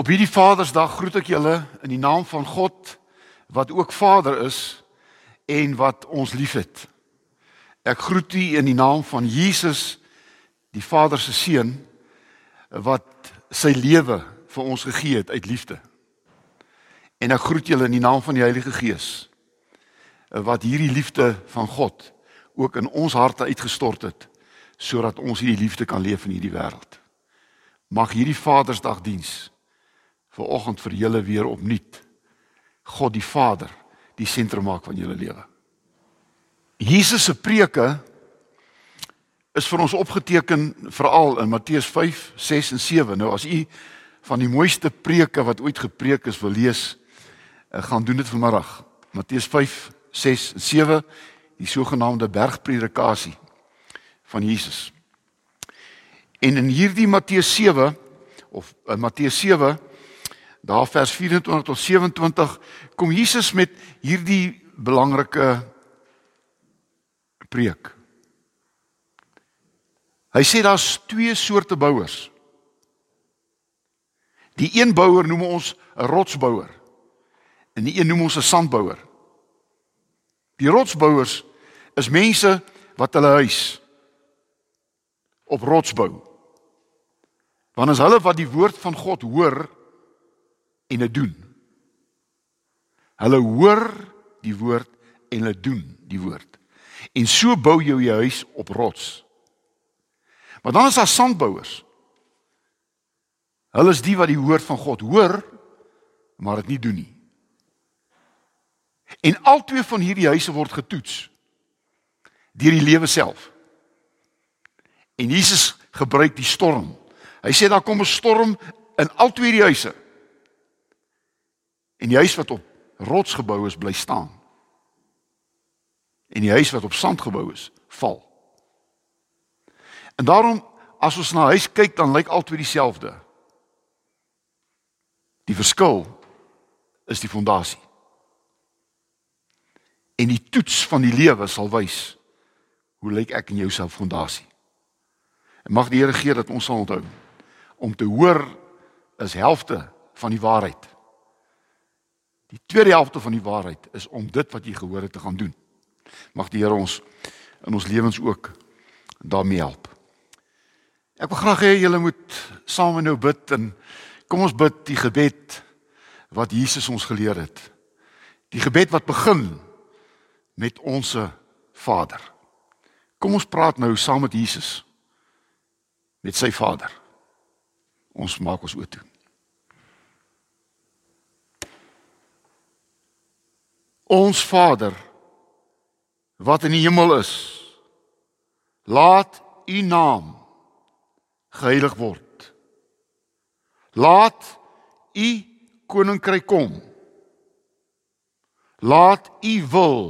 Op hierdie Vadersdag groet ek julle in die naam van God wat ook Vader is en wat ons liefhet. Ek groet u in die naam van Jesus, die Vader se seun wat sy lewe vir ons gegee het uit liefde. En ek groet julle in die naam van die Heilige Gees wat hierdie liefde van God ook in ons harte uitgestort het sodat ons hierdie liefde kan leef in hierdie wêreld. Mag hierdie Vadersdag vir oggend vir julle weer opnuut God die Vader die sentrum maak van julle lewe. Jesus se preke is vir ons opgeteken veral in Matteus 5, 6 en 7. Nou as u van die mooiste preke wat ooit gepreek is wil lees, eh, gaan doen dit vanmiddag. Matteus 5, 6 en 7, die sogenaamde bergpredikasie van Jesus. En in hierdie Matteus 7 of in Matteus 7 daar vers 24 tot 27 kom Jesus met hierdie belangrike preek. Hy sê daar's twee soorte bouers. Die een bouer noem ons 'n rotsbouer en die een noem ons 'n sandbouer. Die rotsbouers is mense wat hulle huis op rots bou. Want as hulle wat die woord van God hoor en dit doen. Hulle hoor die woord en hulle doen die woord. En so bou jy jou huis op rots. Maar dan is daar sandbouers. Hulle is die wat die woord van God hoor, maar dit nie doen nie. En albei van hierdie huise word getoets deur die lewe self. En Jesus gebruik die storm. Hy sê daar kom 'n storm in albei die huise. En die huis wat op rots gebou is, bly staan. En die huis wat op sand gebou is, val. En daarom as ons na huis kyk, dan lyk albei dieselfde. Die verskil is die fondasie. En die toets van die lewe sal wys hoe lyk ek en jou self fondasie. En mag die Here gee dat ons sal onthou om te hoor is helfte van die waarheid. Die tweede helfte van die waarheid is om dit wat jy gehoor het te gaan doen. Mag die Here ons in ons lewens ook daarmee help. Ek wil graag hê julle moet saam met nou bid en kom ons bid die gebed wat Jesus ons geleer het. Die gebed wat begin met onsse Vader. Kom ons praat nou saam met Jesus met sy Vader. Ons maak ons oop toe. Ons Vader wat in die hemel is, laat U naam geheilig word. Laat U koninkryk kom. Laat U wil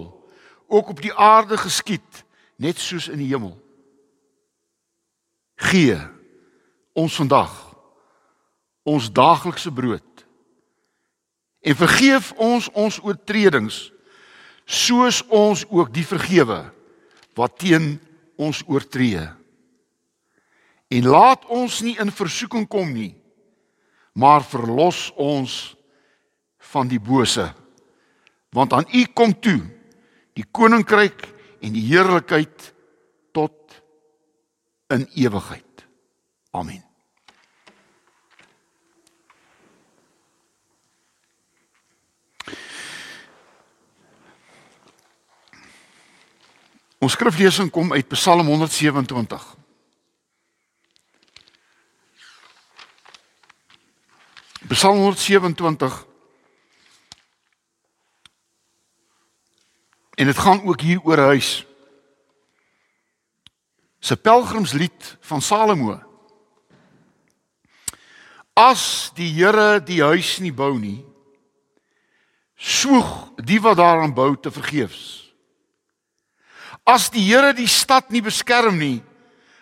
ook op die aarde geskied net soos in die hemel. Gee ons vandag ons daaglikse brood en vergeef ons ons oortredings soos ons ook die vergewe wat teen ons oortree. En laat ons nie in versoeking kom nie, maar verlos ons van die bose. Want aan U kom toe die koninkryk en die heerlikheid tot in ewigheid. Amen. Ons skriflesing kom uit Psalm 127. Psalm 127 En dit gaan ook hier oor huis. Se pelgrimslied van Salomo. As die Here die huis nie bou nie, soeg die wat daaraan bou te vergeefs. As die Here die stad nie beskerm nie,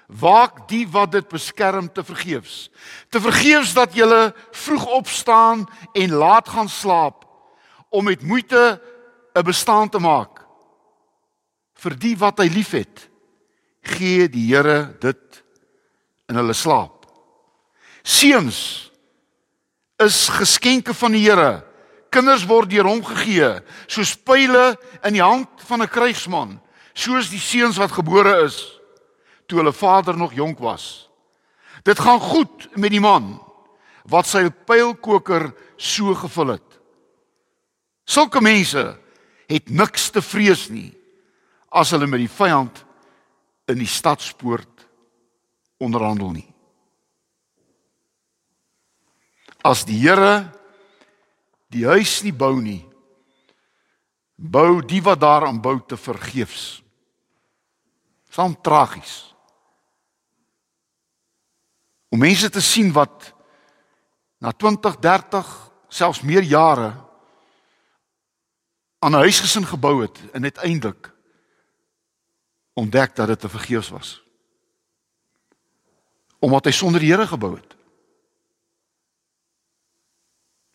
waak die wat dit beskerm te vergeefs. Te vergeefs dat jy vroeg opstaan en laat gaan slaap om met moeite 'n bestaan te maak. Vir die wat hy liefhet, gee die Here dit in hulle slaap. Seuns is geskenke van die Here. Kinders word deur hom gegee, soos pile in die hand van 'n krygsman, soos die seuns wat gebore is toe hulle vader nog jonk was. Dit gaan goed met die man wat sy pylkoker so gevul het. Sulke mense het niks te vrees nie as hulle met die vyand in die stadspoort onderhandel nie. As die Here die huis nie bou nie, bou die wat daaraan bou te vergeefs. Saam tragies. Om mense te sien wat na 20, 30, selfs meer jare aan 'n huisgesin gebou het en uiteindelik ontdek dat dit te vergeefs was. Omdat hy sonder die Here gebou het.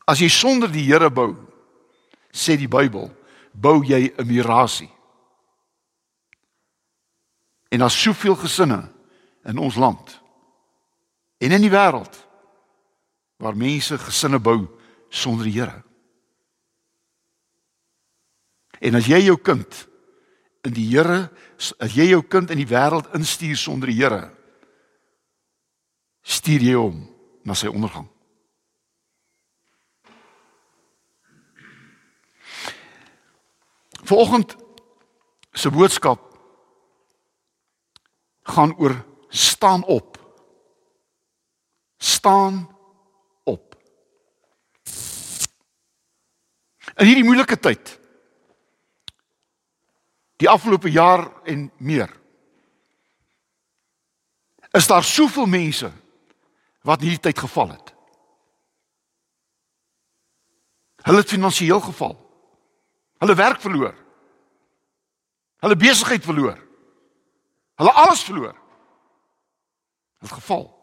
As jy sonder die Here bou, sê die Bybel, bou jy 'n mirasie. En daar's soveel gesinne in ons land en in die wêreld waar mense gesinne bou sonder die Here. En as jy jou kind in die Here, as jy jou kind in die wêreld instuur sonder die Here, stuur jy hom na sy ondergang. Vanoggend se boodskap gaan oor staan op. Staan op. In hierdie moeilike tyd die afgelope jaar en meer. Is daar soveel mense wat in hierdie tyd geval het? Hulle het finansiëel geval. Hulle werk verloor. Hulle besigheid verloor. Hulle alles verloor. Het geval.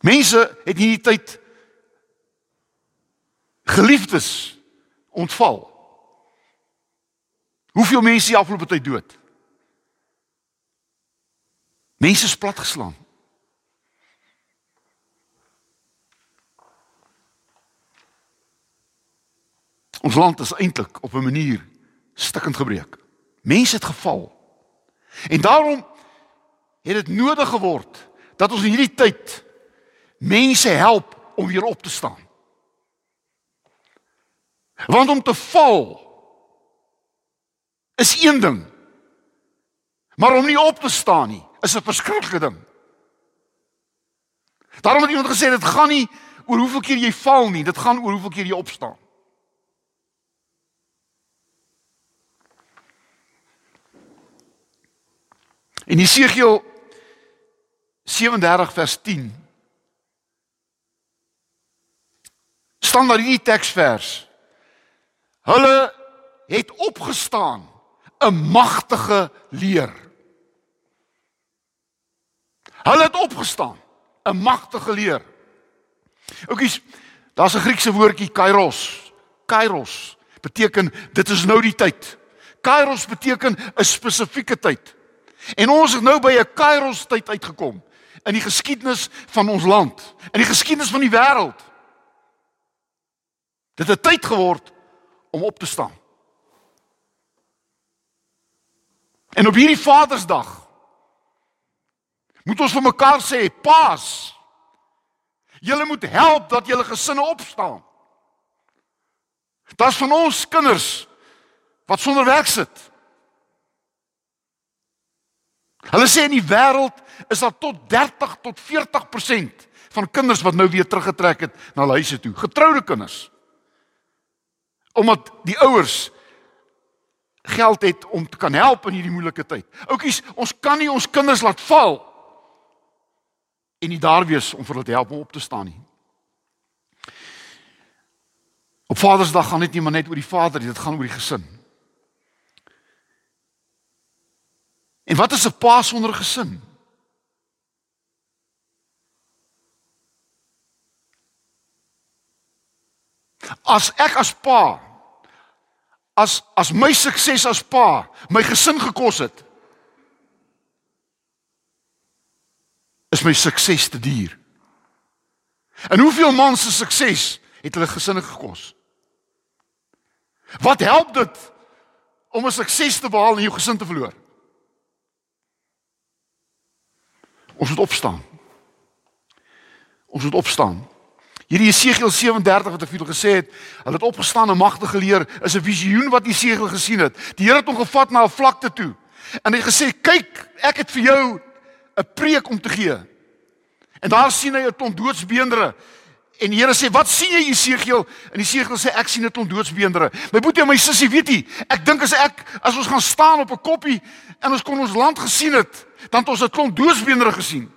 Mense het in hierdie tyd geliefdes ontval. Hoeveel mense die afgelope tyd dood? Mense is platgeslaan. Ons land is eintlik op 'n manier stikkend gebreek. Mense het geval. En daarom het dit nodig geword dat ons in hierdie tyd mense help om weer op te staan. Want om te val is een ding. Maar om nie op te staan nie, is 'n verskriklike ding. Daarom het iemand gesê dit gaan nie oor hoeveel keer jy val nie, dit gaan oor hoeveel keer jy opstaan. In Jesegiel 37 vers 10 staan daar hierdie teksvers. Hulle het opgestaan 'n magtige leer. Hulle het opgestaan, 'n magtige leer. Oukies, daar's 'n Griekse woordjie kairos. Kairos beteken dit is nou die tyd. Kairos beteken 'n spesifieke tyd. En ons het nou by 'n kairos tyd uitgekom in die geskiedenis van ons land, in die geskiedenis van die wêreld. Dit het tyd geword om op te staan. En op hierdie Vadersdag moet ons vir mekaar sê, "Paas. Julle moet help dat julle gesinne opstaan." Daar's van ons kinders wat sonder werk sit. Hulle sê in die wêreld is daar tot 30 tot 40% van kinders wat nou weer teruggetrek het na hulle huise toe, getroude kinders. Omdat die ouers geld het om te kan help in hierdie moeilike tyd. Oukies, ons kan nie ons kinders laat val en nie daar wees om vir hulle te help om op te staan nie. Op Vadersdag gaan dit nie maar net oor die vader, dit gaan oor die gesin. En wat is 'n pa sonder gesin? As ek as pa as as my sukses as pa my gesin gekos het is my sukses te duur. En hoeveel man se sukses het hulle gesinne gekos? Wat help dit om 'n sukses te behaal en jou gesin te verloor? Ons moet opstaan. Ons moet opstaan. Hierdie Jesegiel 37 wat ek vir julle gesê het, hulle het opgestaan en magtig geleer, is 'n visioen wat Jesegiel gesien het. Die Here het hom gevat na 'n vlakte toe en hy gesê: "Kyk, ek het vir jou 'n preek om te gee." En daar sien hy 'n klomp doodsbeendere. En die Here sê: "Wat sien jy, Jesegiel?" En Jesegiel sê: "Ek sien 'n klomp doodsbeendere." My boetie en my sussie, weet jy, ek dink as ek as ons gaan staan op 'n koppie en ons kon ons land gesien het, dan het ons 'n klomp doodsbeendere gesien.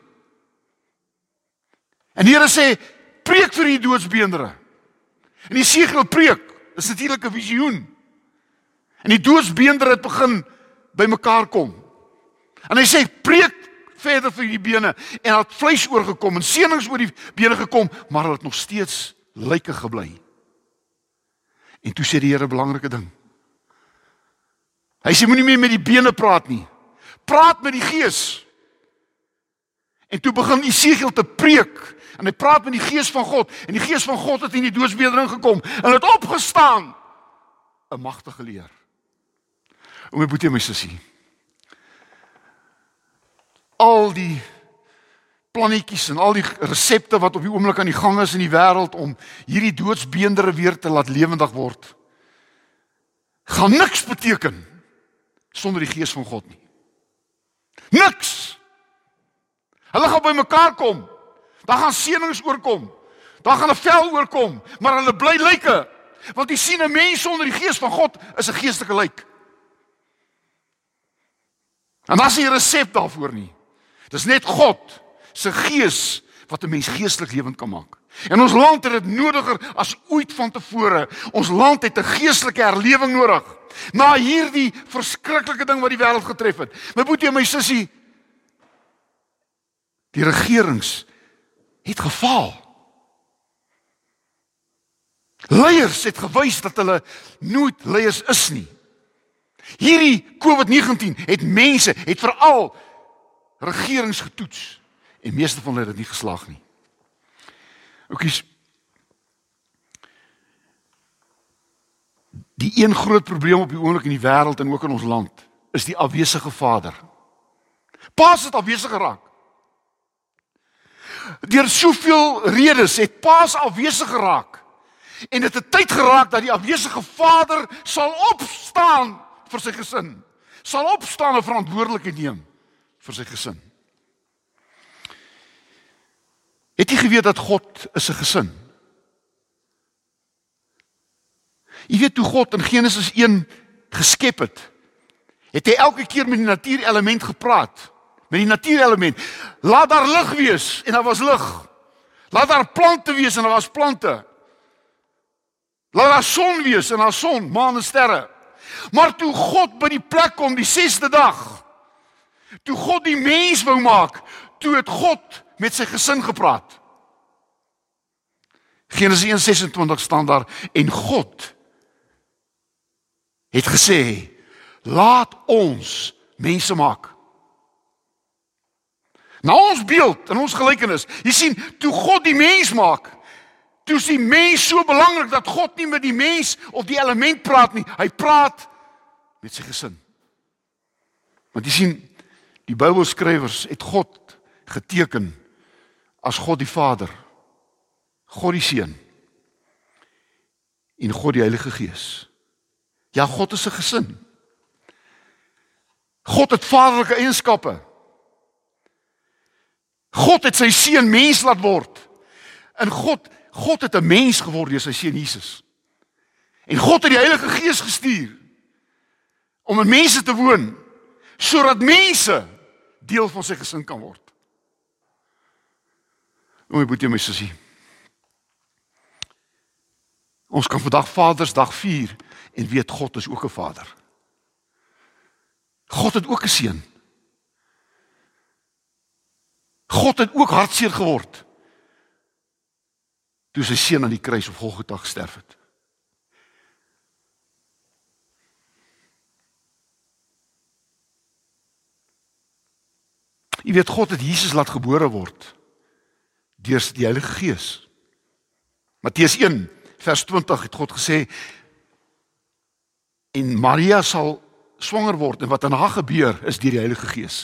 En die Here sê: "Preek vir die doodsbeendere." En Jesegiel preek. Dis natuurlik 'n visioen. En die doodsbeendere het begin bymekaar kom. En hy sê: "Preek verder vir die bene en het vleis oorgekom en senings oor die bene gekom, maar hulle het nog steeds lyke gebly. En toe sê die Here 'n belangrike ding. Hy sê moenie meer met die bene praat nie. Praat met die gees. En toe begin Jesegiel te preek en hy praat met die gees van God en die gees van God het in die doodsbedering gekom en het opgestaan 'n magtige leer. Om my boetie my sussie al die plannetjies en al die resepte wat op die oomblik aan die gang is in die wêreld om hierdie doodsbeendere weer te laat lewendig word gaan niks beteken sonder die gees van God nie. Niks. Hulle gaan bymekaar kom. Dan gaan seënings oorkom. Dan gaan 'n vel oorkom, maar hulle bly lyke. Want jy sien 'n mens sonder die gees van God is 'n geestelike lijk. En daar's nie 'n resep daarvoor nie. Dis net God se gees wat 'n mens geestelik lewend kan maak. En ons land het dit nodiger as ooit vantevore. Ons land het 'n geestelike herlewing nodig. Na hierdie verskriklike ding wat die wêreld getref het. My boetie en my sussie, die regerings het gefaal. Leiers het gewys dat hulle nooit leiers is nie. Hierdie COVID-19 het mense, het veral regerings getoets en meeste van hulle het nie geslaag nie. Oukies Die een groot probleem op die oomblik in die wêreld en ook in ons land is die afwesige vader. Paas het afwesig geraak. Deur soveel redes het Paas afwesig geraak. En dit het tyd geraak dat die afwesige vader sal opstaan vir sy gesin. Sal opstaan en verantwoordelikheid neem vir sy gesin. Het jy geweet dat God is 'n gesin? Jy weet toe God in Genesis 1 geskep het, het hy elke keer met die natuurelement gepraat. Met die natuurelement. Laat daar lig wees en daar was lig. Laat daar plante wees en daar was plante. Laat daar son wees en daar son, maan en sterre. Maar toe God by die plek kom die 6de dag, Toe God die mens wou maak, toe het God met sy gesin gepraat. Genesis 1:26 staan daar en God het gesê: "Laat ons mense maak." Na ons beeld en ons gelykenis. Jy sien, toe God die mens maak, toe is die mens so belangrik dat God nie met die mens of die element praat nie. Hy praat met sy gesin. Want jy sien, Die Bybelskrywers het God geteken as God die Vader, God die Seun en God die Heilige Gees. Ja, God is 'n gesin. God het vaderlike eienskappe. God het sy seun mens laat word. En God, God het 'n mens geword deur sy seun Jesus. En God het die Heilige Gees gestuur om in mense te woon sodat mense deel van sy gesin kan word. O my boetie my sussie. Ons kan vandag Vadersdag vier en weet God is ook 'n Vader. God het ook 'n seun. God het ook hartseer geword toe sy seun aan die kruis op Golgotha gesterf het. Jy weet God het Jesus laat gebore word deur die Heilige Gees. Matteus 1 vers 20 het God gesê en Maria sal swanger word en wat aan haar gebeur is deur die Heilige Gees.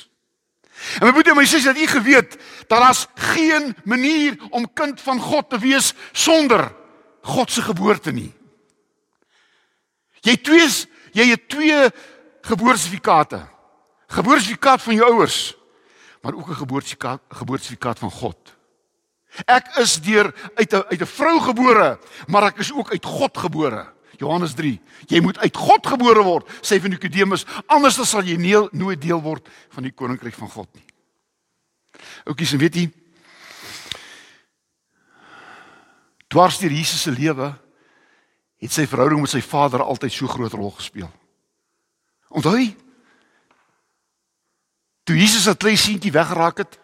En my broer en my suster, dat u geweet dat daar's geen manier om kind van God te wees sonder God se geboorte nie. Jy twee jy het twee geboortesertifikate. Geboortesertifikaat van jou ouers, maar ook 'n geboortesertifikaat geboortesertifikaat van God. Ek is deur uit 'n uit 'n vrou gebore, maar ek is ook uit God gebore. Johannes 3. Jy moet uit God gebore word, sê van Nikodemus, anders dan sal jy nie nooit deel word van die koninkryk van God nie. Oukies, en weet jy? Dwars deur Jesus se lewe het sy verhouding met sy vader altyd so groot rol gespeel. Onthou jy? Toe Jesus het klein seentjie weggeraak het,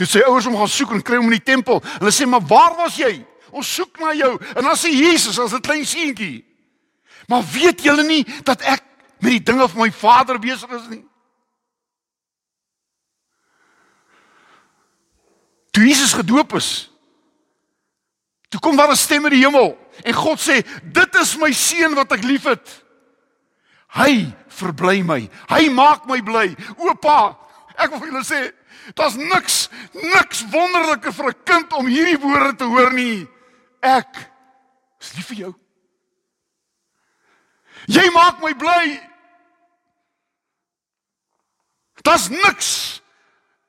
toe sy ouers hom gaan soek en kry hom in die tempel. Hulle sê, "Maar waar was jy? Ons soek na jou." En dan sê Jesus as 'n klein seentjie, "Maar weet julle nie dat ek met die dinge van my Vader besig is nie?" Toe Jesus gedoop is, toe kom daar 'n stem uit die hemel en God sê, "Dit is my seun wat ek liefhet." Hy verbly my. Hy maak my bly. Oupa, ek wil vir julle sê, daar's niks niks wonderliker vir 'n kind om hierdie woorde te hoor nie. Ek is lief vir jou. Jy maak my bly. Daar's niks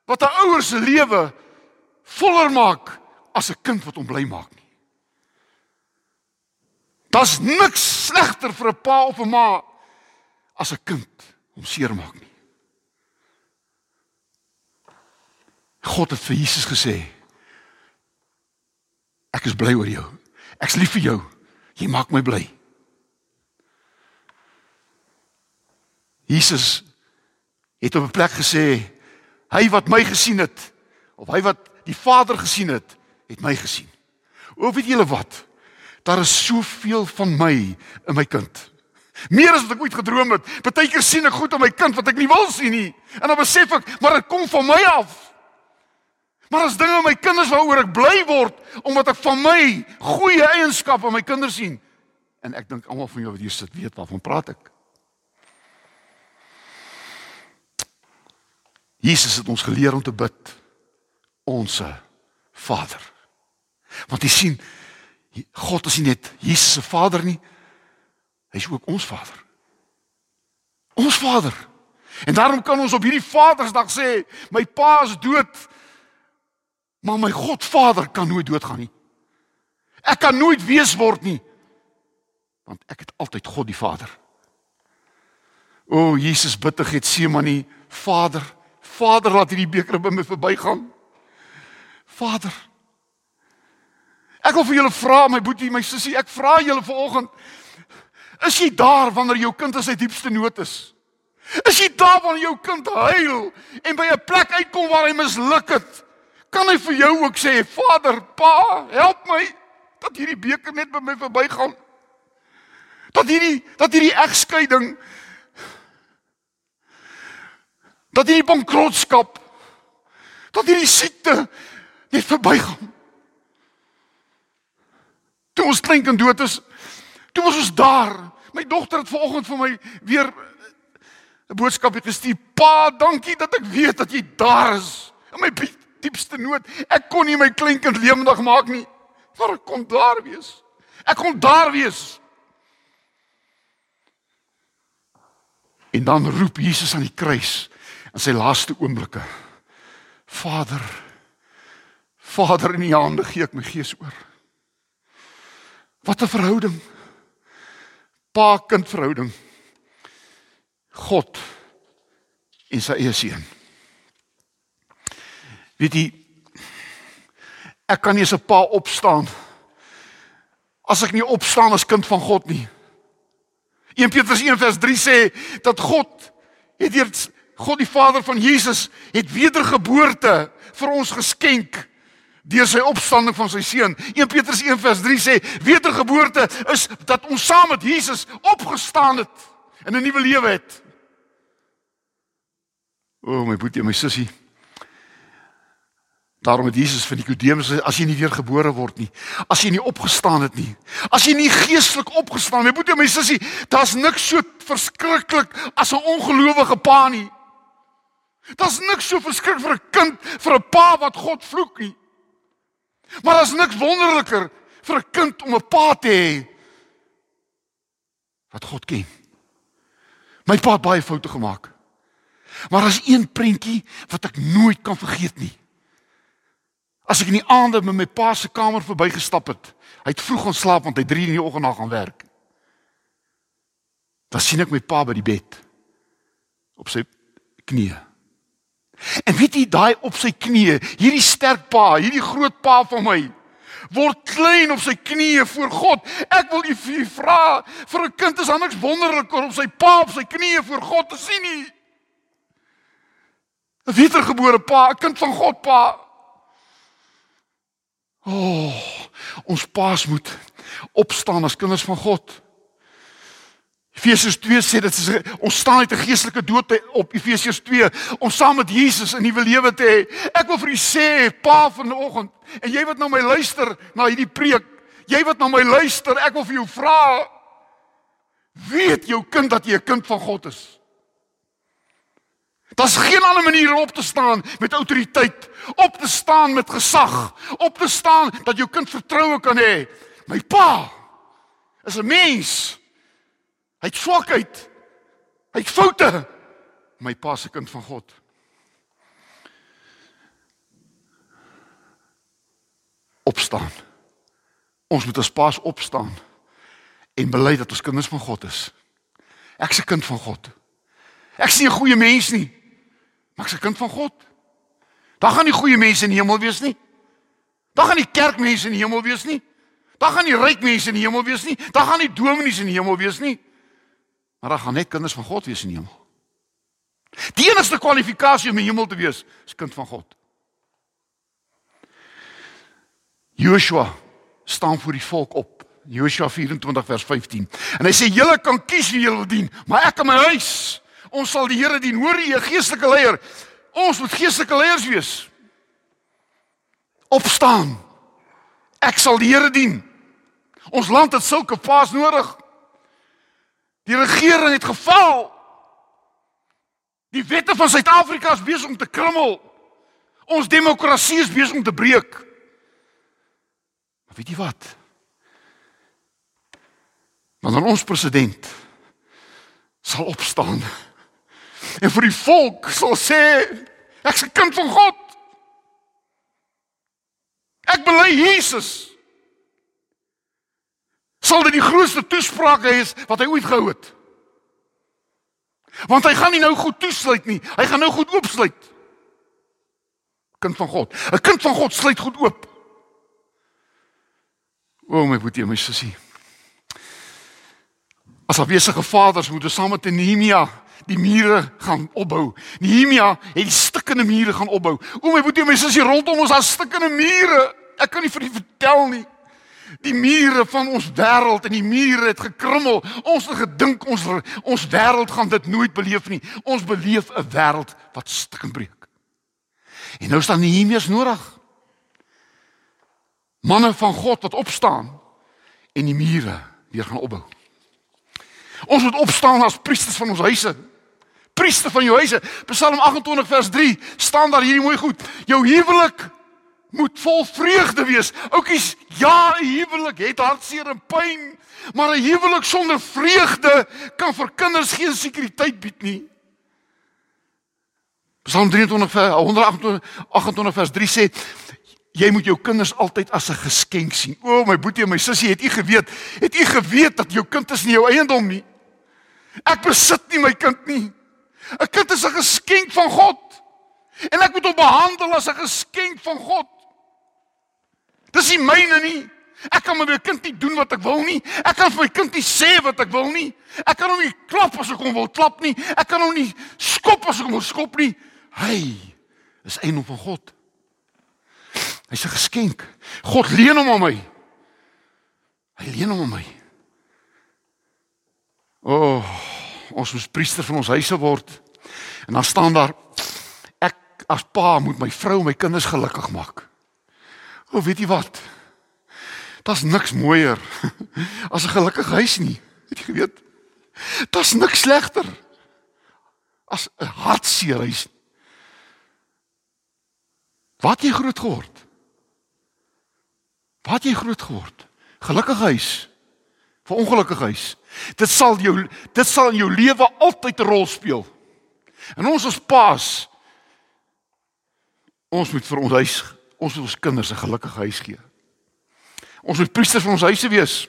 wat 'n ouer se lewe voller maak as 'n kind wat hom bly maak nie. Daar's niks slegter vir 'n pa of 'n ma as 'n kind hom seermaak nie. God het vir Jesus gesê: Ek is bly oor jou. Ek's lief vir jou. Jy maak my bly. Jesus het op 'n plek gesê: Hy wat my gesien het of hy wat die Vader gesien het, het my gesien. O, weet julle wat? Daar is soveel van my in my kind. Meer as wat ek ooit gedroom het. Partykeer sien ek goed aan my kind wat ek nie wil sien nie. En dan besef ek, maar dit kom van my af. Maar as dinge my kinders waaroor ek bly word omdat ek van my goeie eienskappe aan my kinders sien. En ek dink almal van julle wat hier sit weet waarvan praat ek. Jesus het ons geleer om te bid. Onse Vader. Want jy sien God is nie net Jesus se Vader nie, Hy's ook ons Vader. Ons Vader. En daarom kan ons op hierdie Vadersdag sê, my pa is dood, maar my God Vader kan nooit doodgaan nie. Ek kan nooit wees word nie, want ek het altyd God die Vader. O Jesus bid te Getsemane, Vader, Vader laat hierdie beker by my verbygaan. Vader. Ek wil vir julle vra, my boetie, my sussie, ek vra julle vanoggend, Is jy daar wanneer jou kind in sy diepste nood is? Is jy daar wanneer jou kind huil en by 'n plek uitkom waar hy misluk het? Kan hy vir jou ook sê, "Vader, Pa, help my dat hierdie beker net by my verbygaan?" Dat hierdie dat hierdie egskeiding dat hierdie bankrotskap dat hierdie siekte net verbygaan. Toe ons klein kind dood is, toe was ons daar My dogter het vanoggend vir my weer 'n boodskap gestuur. Pa, dankie dat ek weet dat jy daar is in my diepste nood. Ek kon nie my kleinkind lewendig maak nie, maar ek kon daar wees. Ek kon daar wees. En dan roep Jesus aan die kruis in sy laaste oomblikke. Vader, Vader in U hande gee ek my gees oor. Wat 'n verhouding pa-kind verhouding. God en sy eie seun. Weet jy ek kan nie as 'n pa opstaan as ek nie opstaan as kind van God nie. 1 Petrus 1:3 sê dat God het deur God die Vader van Jesus het wedergeboorte vir ons geskenk deur sy opstanding van sy seun. 1 Petrus 1:3 sê wedergeboorte is dat ons saam met Jesus opgestaan het en 'n nuwe lewe het. O my boetie, my sussie. Daarom het Jesus vir Nikodemus gesê as jy nie weer gebore word nie, as jy nie opgestaan het nie, as jy nie geestelik opgestaan het moet jy my sussie, daar's niks so verskriklik as 'n ongelowige pa nie. Daar's niks so verskriklik vir 'n kind, vir 'n pa wat God vloek nie. Maar daar's niks wonderliker vir 'n kind om 'n pa te hê wat God ken. My pa het baie foute gemaak. Maar daar's een prentjie wat ek nooit kan vergeet nie. As ek in die aande met my pa se kamer verbygestap het, hy het vroeg gaan slaap want hy 3 in die oggend na gaan werk. Dan sien ek my pa by die bed op sy knieë. En weet jy daai op sy knieë, hierdie sterk pa, hierdie groot pa van my word klein op sy knieë voor God. Ek wil u vra, vir 'n kind is niks wonderliker om sy pa op sy knieë voor God te sien nie. 'n Wedergebore pa, 'n kind van God pa. O, oh, ons paas moet opstaan as kinders van God. Efesiërs 2 sê dit is ons staan uit 'n geestelike dood op Efesiërs 2 om saam met Jesus 'n nuwe lewe te hê. Ek wil vir u sê, Pa vanoggend, en jy wat nou my luister na hierdie preek, jy wat nou my luister, ek wil vir jou vra, weet jou kind dat jy 'n kind van God is? Daar's geen ander manier om op te staan met autoriteit, op te staan met gesag, op te staan dat jou kind vertroue kan hê. My pa is 'n mens Hy het swakheid. Hy het foute. My pa se kind van God. Opstaan. Ons moet as paas opstaan en bely dat ons kinders van God is. Ek's 'n kind van God. Ek's nie 'n goeie mens nie. Maar ek's 'n kind van God. Daar gaan nie goeie mense in die hemel wees nie. Daar gaan nie kerkmense in die hemel wees nie. Daar gaan nie ryk mense in die hemel wees nie. Daar gaan nie dominees in die hemel wees nie. Maar daar gaan net kinders van God wees in die hemel. Die enigste kwalifikasie om in die hemel te wees is kind van God. Joshua staan voor die volk op. Joshua 24 vers 15. En hy sê julle kan kies wie julle wil dien, maar ek en my huis, ons sal die Here dien. Hoor jy, 'n geestelike leier? Ons moet geestelike leiers wees. Opstaan. Ek sal die Here dien. Ons land het sulke paas nodig. Die regering het geval. Die wette van Suid-Afrika is besig om te krummel. Ons demokrasie is besig om te breek. Maar weet jy wat? Wanneer ons president sal opstaan en vir die volk sal sê ek's 'n kind van God. Ek bely Jesus sal dit die grootste toespraak wees wat hy ooit gehou het. Want hy gaan nie nou goed toesluit nie, hy gaan nou goed oopsluit. Kind van God. 'n Kind van God sluit goed oop. O my boetie, my sussie. As afwesige vaders moet ons saam met Nehemia die mure gaan opbou. Nehemia het die stikkende mure gaan opbou. O my boetie, my sussie, rondom ons daar stikkende mure. Ek kan nie vir u vertel nie. Die mure van ons wêreld en die mure het gekrummel. Ons het gedink ons ons wêreld gaan dit nooit beleef nie. Ons beleef 'n wêreld wat stik en breek. En nou staan Nehemias nodig. Manne van God wat opstaan en die mure weer gaan opbou. Ons moet opstaan as priesters van ons huise. Priester van jou huise. Psalm 28 vers 3 staan daar hierdie mooi goed. Jou huwelik moet vol vreugde wees. Oukies, ja, 'n huwelik het hartseer en pyn, maar 'n huwelik sonder vreugde kan vir kinders geen sekuriteit bied nie. Psalm 23 vers 128 vers 3 sê jy moet jou kinders altyd as 'n geskenk sien. O my boetie en my sussie, het u geweet, het u geweet dat jou kind is nie jou eiendom nie. Ek besit nie my kind nie. 'n Kind is 'n geskenk van God. En ek moet hom behandel as 'n geskenk van God. Dis nie myne nie. Ek kan met my kind nie doen wat ek wil nie. Ek kan vir my kind nie sê wat ek wil nie. Ek kan hom nie klap as ek hom wil klap nie. Ek kan hom nie skop as ek hom wil skop nie. Hy is een van God. Hy's 'n geskenk. God leen hom aan my. Hy leen hom aan my. O, oh, ons moet priester van ons huise word. En dan staan daar ek as pa moet my vrou en my kinders gelukkig maak. O, weet jy wat? Daar's niks mooier as 'n gelukkige huis nie. Het jy geweet? Daar's niks slegter as 'n hartseer huis. Wat jy groot geword? Wat jy groot geword? Gelukkige huis. Vir ongelukkige huis. Dit sal jou dit sal in jou lewe altyd 'n rol speel. En ons as paas ons moet vir ons huis, ons moet ons kinders 'n gelukkige huis gee. Ons moet priesters van ons huise wees.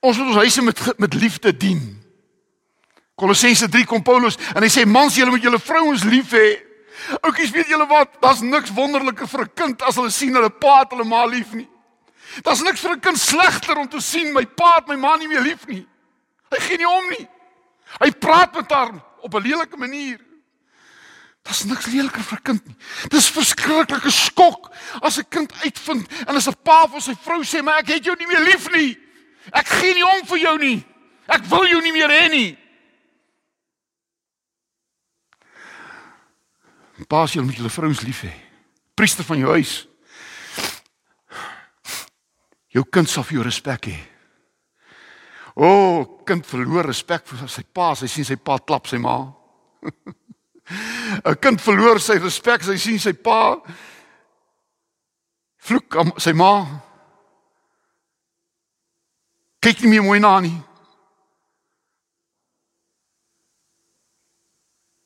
Ons moet ons huise met met liefde dien. Kolossense 3 kom Paulus en hy sê mans julle moet julle vrouens lief hê. Oukies weet julle wat? Daar's niks wonderliker vir 'n kind as hulle sien hulle pa het hulle ma lief nie. Daar's niks vir 'n kind slegter om te sien my pa het my ma nie meer lief nie. Hy gee nie om nie. Hy praat met haar op 'n lelike manier. Daar's niks leliker vir 'n kind nie. Dis verskriklike skok as 'n kind uitvind en as 'n pa vir sy vrou sê, "Maar ek het jou nie meer lief nie. Ek gee nie om vir jou nie. Ek wil jou nie meer hê nie." Paas jy met julle vrouens lief hê. Priester van jou huis. Jou kind sal vir jou respek hê. O, oh, kind verloor respek vir sy pa, hy sien sy pa klap sy ma. 'n Kind verloor sy respek hy sien sy pa vloek aan sy ma. Kyk nie meer mooi na nie.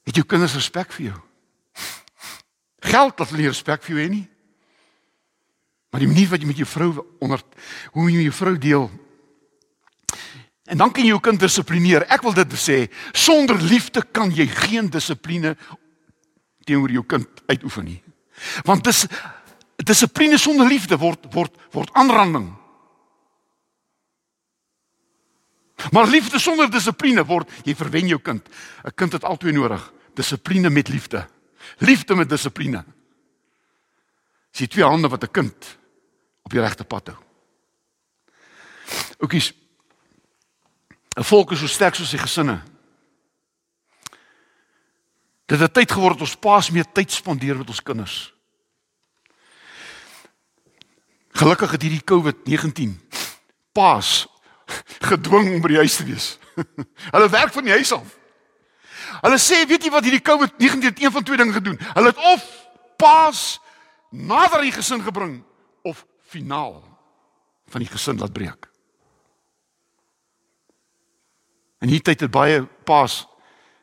Het jou kinders respek vir jou? Geld dat hulle respek vir jou hê nie. Maar die manier wat jy met jou vrou onder hoe jy met jou vrou deel. En dan kan jy jou kind dissiplineer. Ek wil dit sê, sonder liefde kan jy geen dissipline teenoor jou kind uitoefen nie. Want dis dissipline sonder liefde word word word aanranding. Maar liefde sonder dissipline word jy verwen jou kind. 'n Kind het altyd nodig, dissipline met liefde. Liefde met dissipline. Dis twee hande wat 'n kind op die regte pad hou. Oukies. 'n Volk is so sterk soos sy gesinne. Dit het tyd geword ons paas meer tyd spandeer met ons kinders. Gelukkig het hierdie COVID-19 paas gedwing om by die huis te wees. Hulle werk van die huis af. Hulle sê, weet jy wat hierdie COVID-19 het een van twee dinge gedoen? Hulle het of paas nader die gesin gebring of finaal van die gesin laat breek. En hier het baie paas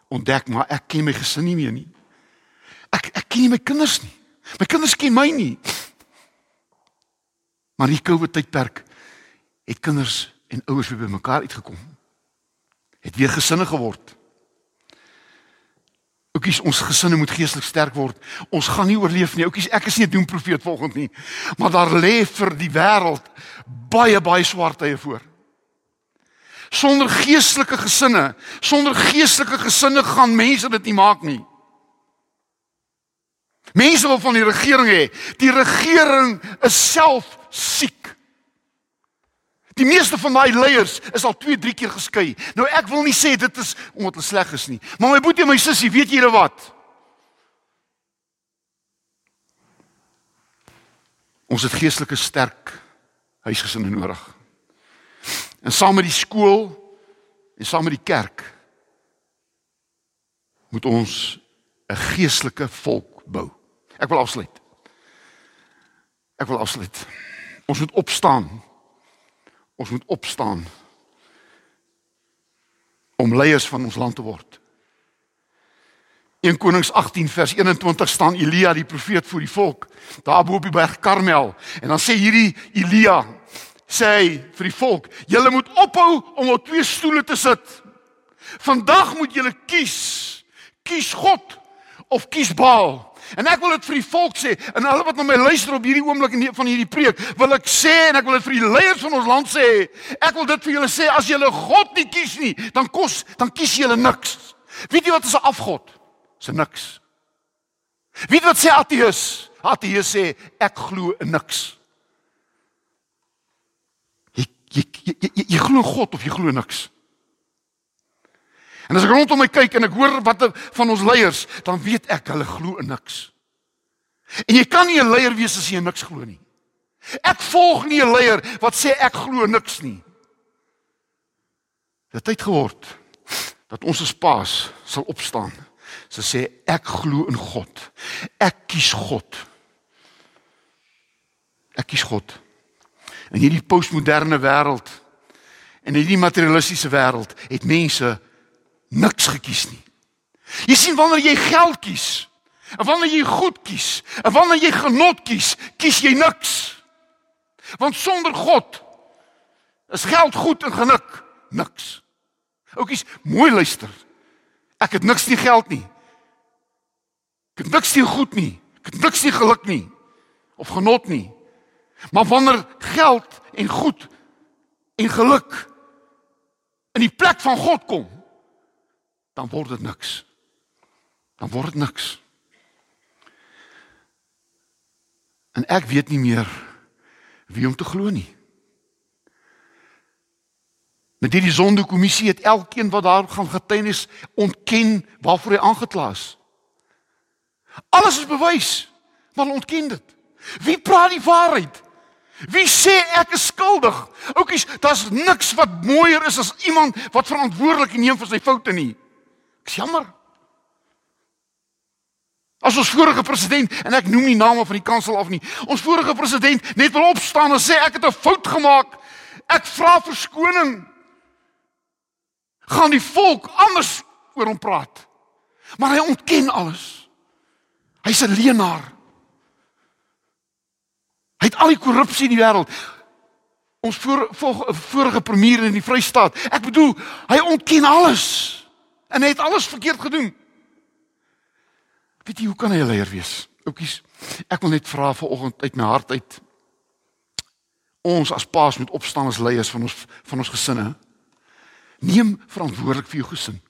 ontdek maar ek ken my gesin nie meer nie. Ek ek ken nie my kinders nie. My kinders ken my nie. Maar hier COVID tydperk het kinders en ouers weer bymekaar uitgekom. Het weer gesinne geword. Oukies, ons gesinne moet geestelik sterk word. Ons gaan nie oorleef nie. Oukies, ek is nie 'n doemprofeet volgens nie. Maar daar lê vir die wêreld baie baie swart tye voor. Sonder geestelike gesinne, sonder geestelike gesinne gaan mense dit nie maak nie. Mense wil van die regering hê. Die regering is self siek. Die meeste van daai leiers is al 2, 3 keer geskei. Nou ek wil nie sê dit is omdat hulle sleg is nie. Maar my boetie en my sussie, weet julle wat? Ons het geestelike sterk huisgesinne nodig. En saam met die skool en saam met die kerk moet ons 'n geestelike volk bou. Ek wil afsluit. Ek wil afsluit. Ons moet opstaan Ons moet opstaan om leiers van ons land te word. 1 Konings 18 vers 21 staan Elia die profeet voor die volk daar bo op die berg Karmel en dan sê hierdie Elia sê vir die volk julle moet ophou om op twee stoele te sit. Vandag moet julle kies. Kies God of kies Baal. En ek wil dit vir die volk sê en alle wat na my luister op hierdie oomblik in van hierdie preek, wil ek sê en ek wil dit vir die leiers van ons land sê. Ek wil dit vir julle sê as julle God nie kies nie, dan kos dan kies julle niks. Weet jy wat is 'n afgod? Dis niks. Weet jy wat sê ateës? Ateës sê ek glo in niks. Jy jy jy, jy, glo in God of jy glo niks. En as ek rondom my kyk en ek hoor wat van ons leiers, dan weet ek hulle glo in niks. En jy kan nie 'n leier wees as jy niks glo nie. Ek volg nie 'n leier wat sê ek glo niks nie. Dit het geword dat ons as paas sal opstaan. Sy sê ek glo in God. Ek kies God. Ek kies God. In hierdie postmoderne wêreld en in hierdie materialistiese wêreld het mense niks gekies nie. Jy sien wanneer jy geld kies, en wanneer jy goed kies, en wanneer jy genot kies, kies jy niks. Want sonder God is geld goed en genuk niks. Oukies, mooi luister. Ek het niks nie geld nie. Ek het niks nie goed nie. Ek het niks nie geluk nie of genot nie. Maar wanneer geld en goed en geluk in die plek van God kom, dan word dit niks. Dan word dit niks. En ek weet nie meer wie om te glo nie. Met hierdie sondekommissie het elkeen wat daar gaan getuienis ontken waarvoor hy aangekla is. Alles is bewys, maar ontken dit. Wie praat die waarheid? Wie sê ek is skuldig? Oukies, daar's niks wat mooier is as iemand wat verantwoordelik neem vir sy foute nie. Ek's jammer. As ons vorige president en ek noem nie name van die kansel af nie. Ons vorige president net wil opstaan en sê ek het 'n fout gemaak. Ek vra verskoning. Gaan die volk anders oor hom praat. Maar hy ontken alles. Hy's 'n leienaar. Hy het al die korrupsie in die wêreld. Ons voor, voor, vorige premier in die Vrystaat. Ek bedoel, hy ontken alles. En hy het alles verkeerd gedoen. Weet jy hoe kan hy 'n leier wees? Oukies, ek wil net vra vanoggend uit my hart uit. Ons as paas moet opstaan as leiers van ons van ons gesinne. Neem verantwoordelik vir jou gesin.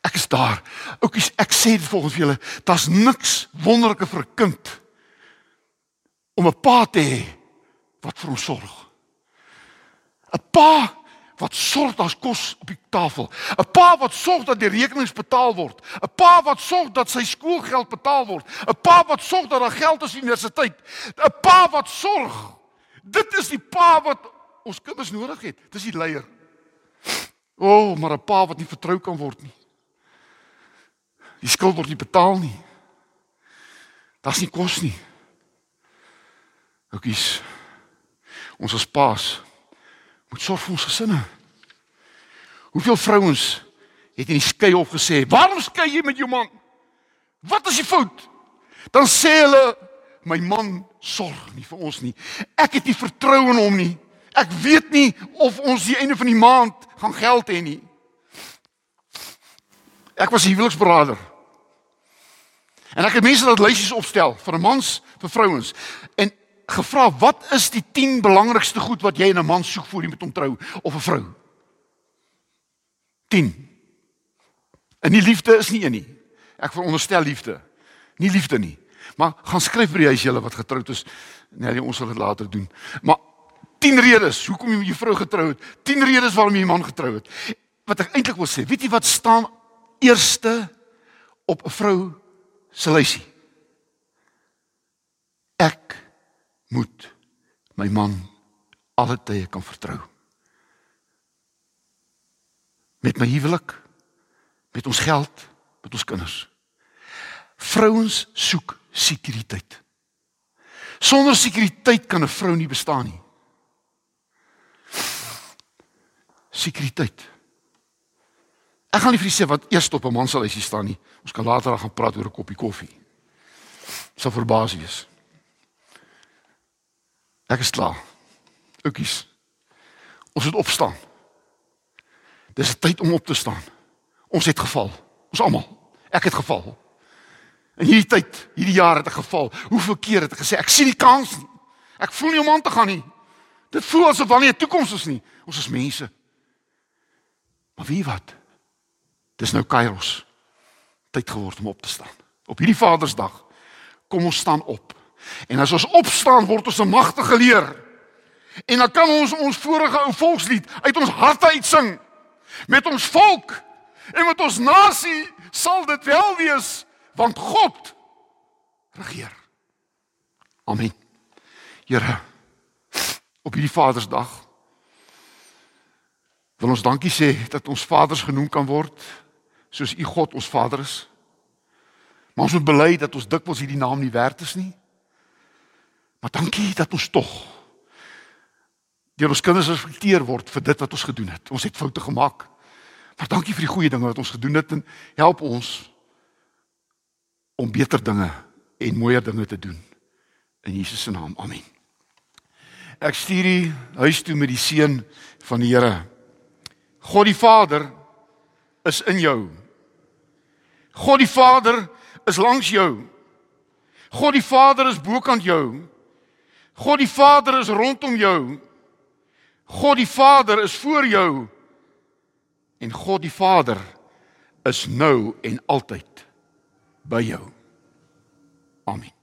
Ek is daar. Oukies, ek sê dit volgens julle, daar's niks wonderliker vir 'n kind om 'n pa te hê wat vir hom sorg. 'n Pa wat sorg dat kos op die tafel. 'n Pa wat sorg dat die rekenings betaal word. 'n Pa wat sorg dat sy skoolgeld betaal word. 'n Pa wat sorg dat daar geld is vir universiteit. 'n Pa wat sorg. Dit is die pa wat ons kinders nodig het. Dis die leier. O, oh, maar 'n pa wat nie vertrou kan word nie. Die skuld word nie betaal nie. Daar's nie kos nie. Oukies. Ons as paas moet sorg vir ons gesinne. Hoeveel vrouens het in die skei op gesê, "Waarom skei jy met jou man? Wat is die fout?" Dan sê hulle, "My man sorg nie vir ons nie. Ek het nie vertroue in hom nie. Ek weet nie of ons die einde van die maand gaan geld hê nie." Ek was huweliksberader. En ek het mense wat lysies opstel vir mans, vir vrouens. En gevra wat is die 10 belangrikste goed wat jy in 'n man soek voor jy met hom trou of 'n vrou? 10. En nie liefde is nie een nie. Ek veronderstel liefde. Nie liefde nie. Maar gaan skryf vir die huis julle wat getroud is. Nee, ons sal dit later doen. Maar 10 redes hoekom jy met jou vrou getrou het. 10 redes waarom jy 'n man getrou het. Wat ek eintlik wil sê, weet jy wat staan eerste op 'n vrou se lysie? Ek moet my man alle tye kan vertrou. Met my huwelik, met ons geld, met ons kinders. Vrouens soek sekuriteit. Sonder sekuriteit kan 'n vrou nie bestaan nie. Sekuriteit. Ek gaan nie vir julle sê wat eers op 'n man as hy staan nie. Ons kan later gaan praat oor 'n koppie koffie. Sal verbaas wees. Ek is klaar. Oukies. Ons moet opstaan. Dis tyd om op te staan. Ons het geval. Ons almal. Ek het geval. In hierdie tyd, hierdie jaar het ek geval. Hoeveel keer het ek gesê ek sien nie kans nie. Ek voel nie om aan te gaan nie. Dit voel asof daar nie 'n toekoms is nie. Ons is mense. Maar wie wat? Dis nou Kairos. Tyd geword om op te staan. Op hierdie Vadersdag kom ons staan op. En as ons opstaan word ons 'n magtige leer. En dan kan ons ons vorige ou volkslied uit ons harte uitsing. Met ons volk en met ons nasie sal dit wel wees want God regeer. Amen. Here, op hierdie Vadersdag wil ons dankie sê dat ons vaders genoem kan word soos u God ons Vader is. Maar ons moet bely dat ons dikwels hierdie naam nie werd is nie. Maar dankie dat ons tog deur ons kinders respekteer word vir dit wat ons gedoen het. Ons het foute gemaak. Maar dankie vir die goeie dinge wat ons gedoen het en help ons om beter dinge en mooier dinge te doen. In Jesus se naam. Amen. Ek stuur u huis toe met die seën van die Here. God die Vader is in jou. God die Vader is langs jou. God die Vader is bokant jou. God die Vader is rondom jou. God die Vader is voor jou. En God die Vader is nou en altyd by jou. Amen.